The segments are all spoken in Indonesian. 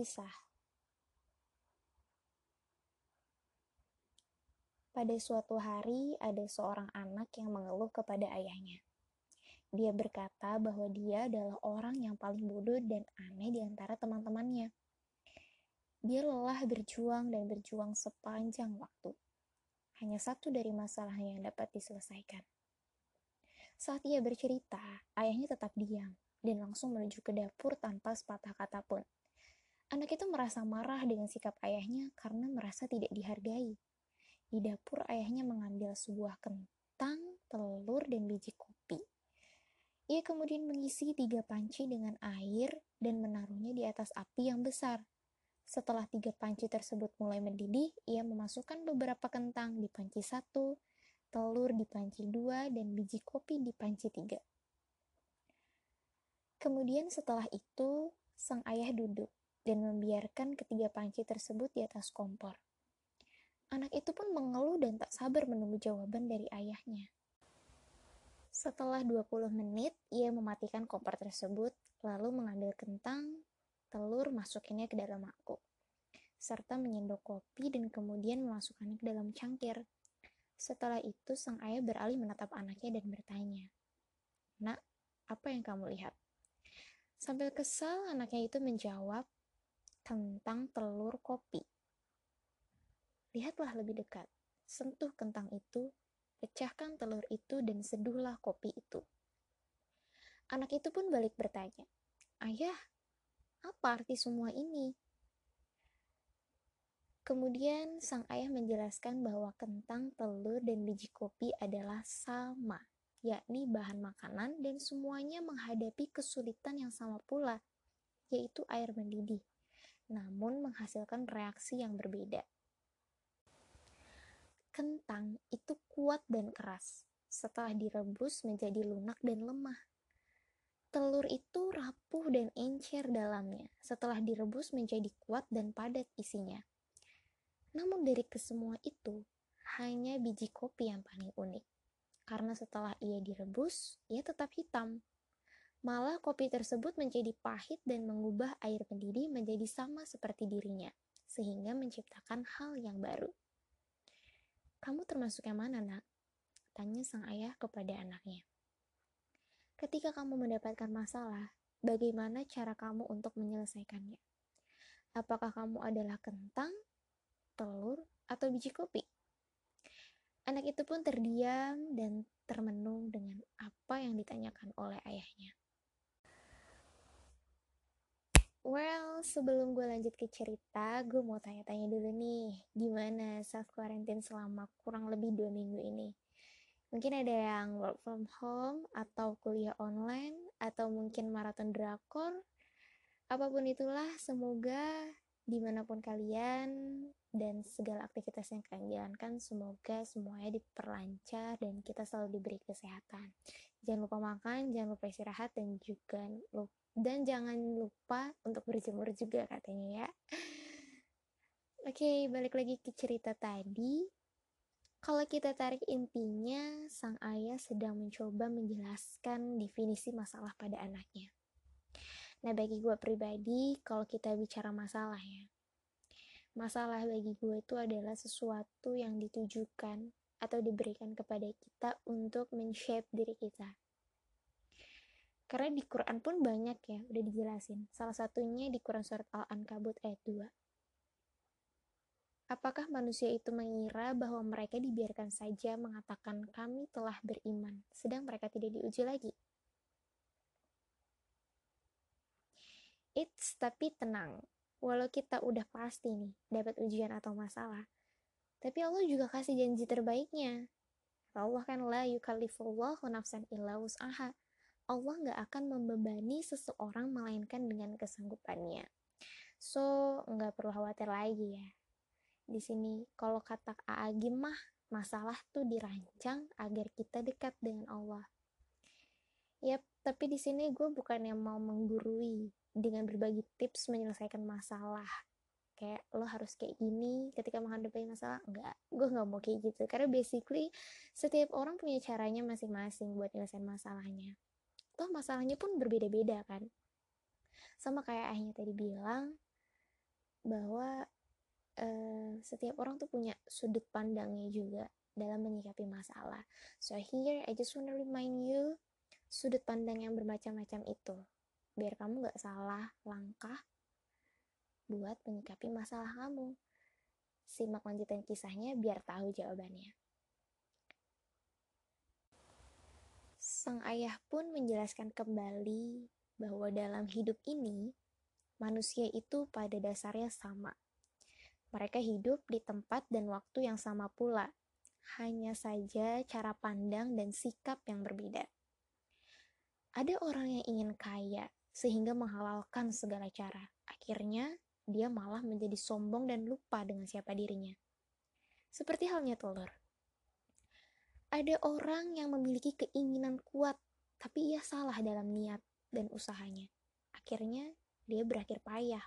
Kisah Pada suatu hari, ada seorang anak yang mengeluh kepada ayahnya. Dia berkata bahwa dia adalah orang yang paling bodoh dan aneh di antara teman-temannya. Dia lelah berjuang dan berjuang sepanjang waktu. Hanya satu dari masalahnya yang dapat diselesaikan. Saat ia bercerita, ayahnya tetap diam dan langsung menuju ke dapur tanpa sepatah kata pun. Anak itu merasa marah dengan sikap ayahnya karena merasa tidak dihargai. Di dapur ayahnya mengambil sebuah kentang, telur, dan biji kopi. Ia kemudian mengisi tiga panci dengan air dan menaruhnya di atas api yang besar. Setelah tiga panci tersebut mulai mendidih, ia memasukkan beberapa kentang di panci satu, telur di panci dua, dan biji kopi di panci tiga. Kemudian setelah itu, sang ayah duduk dan membiarkan ketiga panci tersebut di atas kompor. Anak itu pun mengeluh dan tak sabar menunggu jawaban dari ayahnya. Setelah 20 menit, ia mematikan kompor tersebut, lalu mengambil kentang, telur, masukinnya ke dalam mangkuk, serta menyendok kopi dan kemudian memasukkannya ke dalam cangkir. Setelah itu, sang ayah beralih menatap anaknya dan bertanya, Nak, apa yang kamu lihat? Sambil kesal, anaknya itu menjawab, tentang telur kopi. Lihatlah lebih dekat. Sentuh kentang itu, pecahkan telur itu, dan seduhlah kopi itu. Anak itu pun balik bertanya, Ayah, apa arti semua ini? Kemudian sang ayah menjelaskan bahwa kentang, telur, dan biji kopi adalah sama, yakni bahan makanan dan semuanya menghadapi kesulitan yang sama pula, yaitu air mendidih, namun menghasilkan reaksi yang berbeda. Kentang itu kuat dan keras. Setelah direbus menjadi lunak dan lemah. Telur itu rapuh dan encer dalamnya. Setelah direbus menjadi kuat dan padat isinya. Namun dari kesemua itu, hanya biji kopi yang paling unik. Karena setelah ia direbus, ia tetap hitam. Malah kopi tersebut menjadi pahit dan mengubah air mendidih menjadi sama seperti dirinya, sehingga menciptakan hal yang baru. Kamu termasuk yang mana, nak? Tanya sang ayah kepada anaknya. Ketika kamu mendapatkan masalah, bagaimana cara kamu untuk menyelesaikannya? Apakah kamu adalah kentang, telur, atau biji kopi? Anak itu pun terdiam dan termenung dengan apa yang ditanyakan oleh ayahnya. Well, sebelum gue lanjut ke cerita, gue mau tanya-tanya dulu nih, gimana self quarantine selama kurang lebih dua minggu ini? Mungkin ada yang work from home, atau kuliah online, atau mungkin maraton drakor. Apa pun itulah, semoga di mana pun kalian dan segala aktivitas yang kalian jalankan, semoga semuanya diperlancar dan kita selalu diberi kesehatan. Jangan lupa makan, jangan lupa istirahat, dan juga lupa dan jangan lupa untuk berjemur juga katanya ya. Oke balik lagi ke cerita tadi. Kalau kita tarik intinya sang ayah sedang mencoba menjelaskan definisi masalah pada anaknya. Nah bagi gue pribadi kalau kita bicara masalah ya masalah bagi gue itu adalah sesuatu yang ditujukan atau diberikan kepada kita untuk men-shape diri kita karena di Quran pun banyak ya, udah dijelasin. Salah satunya di Quran Surat Al-Ankabut ayat 2. Apakah manusia itu mengira bahwa mereka dibiarkan saja mengatakan kami telah beriman, sedang mereka tidak diuji lagi? It's tapi tenang, walau kita udah pasti nih dapat ujian atau masalah, tapi Allah juga kasih janji terbaiknya. Allah kan la yukallifullahu nafsan illa wus'aha Allah nggak akan membebani seseorang melainkan dengan kesanggupannya. So, nggak perlu khawatir lagi ya. Di sini, kalau kata Aagim mah, masalah tuh dirancang agar kita dekat dengan Allah. Yap, tapi di sini gue bukan yang mau menggurui dengan berbagi tips menyelesaikan masalah. Kayak lo harus kayak gini ketika menghadapi masalah. Enggak, gue nggak mau kayak gitu. Karena basically setiap orang punya caranya masing-masing buat nyelesain masalahnya toh masalahnya pun berbeda-beda kan sama kayak ayahnya tadi bilang bahwa uh, setiap orang tuh punya sudut pandangnya juga dalam menyikapi masalah. So here I just wanna remind you sudut pandang yang bermacam-macam itu biar kamu gak salah langkah buat menyikapi masalah kamu. Simak lanjutan kisahnya biar tahu jawabannya. Sang ayah pun menjelaskan kembali bahwa dalam hidup ini, manusia itu pada dasarnya sama. Mereka hidup di tempat dan waktu yang sama pula, hanya saja cara pandang dan sikap yang berbeda. Ada orang yang ingin kaya sehingga menghalalkan segala cara. Akhirnya, dia malah menjadi sombong dan lupa dengan siapa dirinya. Seperti halnya telur. Ada orang yang memiliki keinginan kuat, tapi ia salah dalam niat dan usahanya. Akhirnya, dia berakhir payah,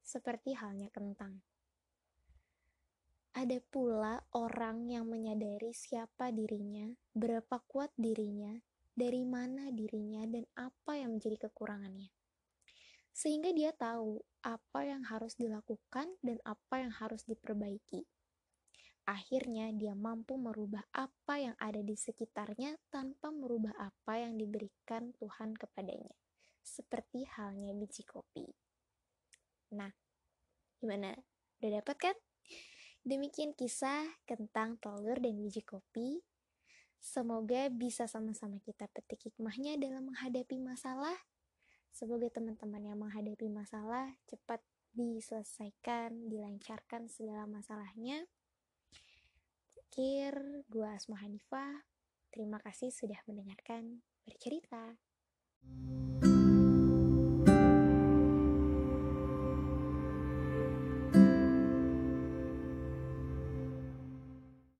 seperti halnya kentang. Ada pula orang yang menyadari siapa dirinya, berapa kuat dirinya, dari mana dirinya, dan apa yang menjadi kekurangannya. Sehingga dia tahu apa yang harus dilakukan dan apa yang harus diperbaiki. Akhirnya, dia mampu merubah apa yang ada di sekitarnya tanpa merubah apa yang diberikan Tuhan kepadanya, seperti halnya biji kopi. Nah, gimana? Udah dapat kan? Demikian kisah tentang telur dan biji kopi. Semoga bisa sama-sama kita petik hikmahnya dalam menghadapi masalah. Semoga teman-teman yang menghadapi masalah cepat diselesaikan, dilancarkan segala masalahnya Akhir, gue Asma Hanifah. Terima kasih sudah mendengarkan bercerita. thank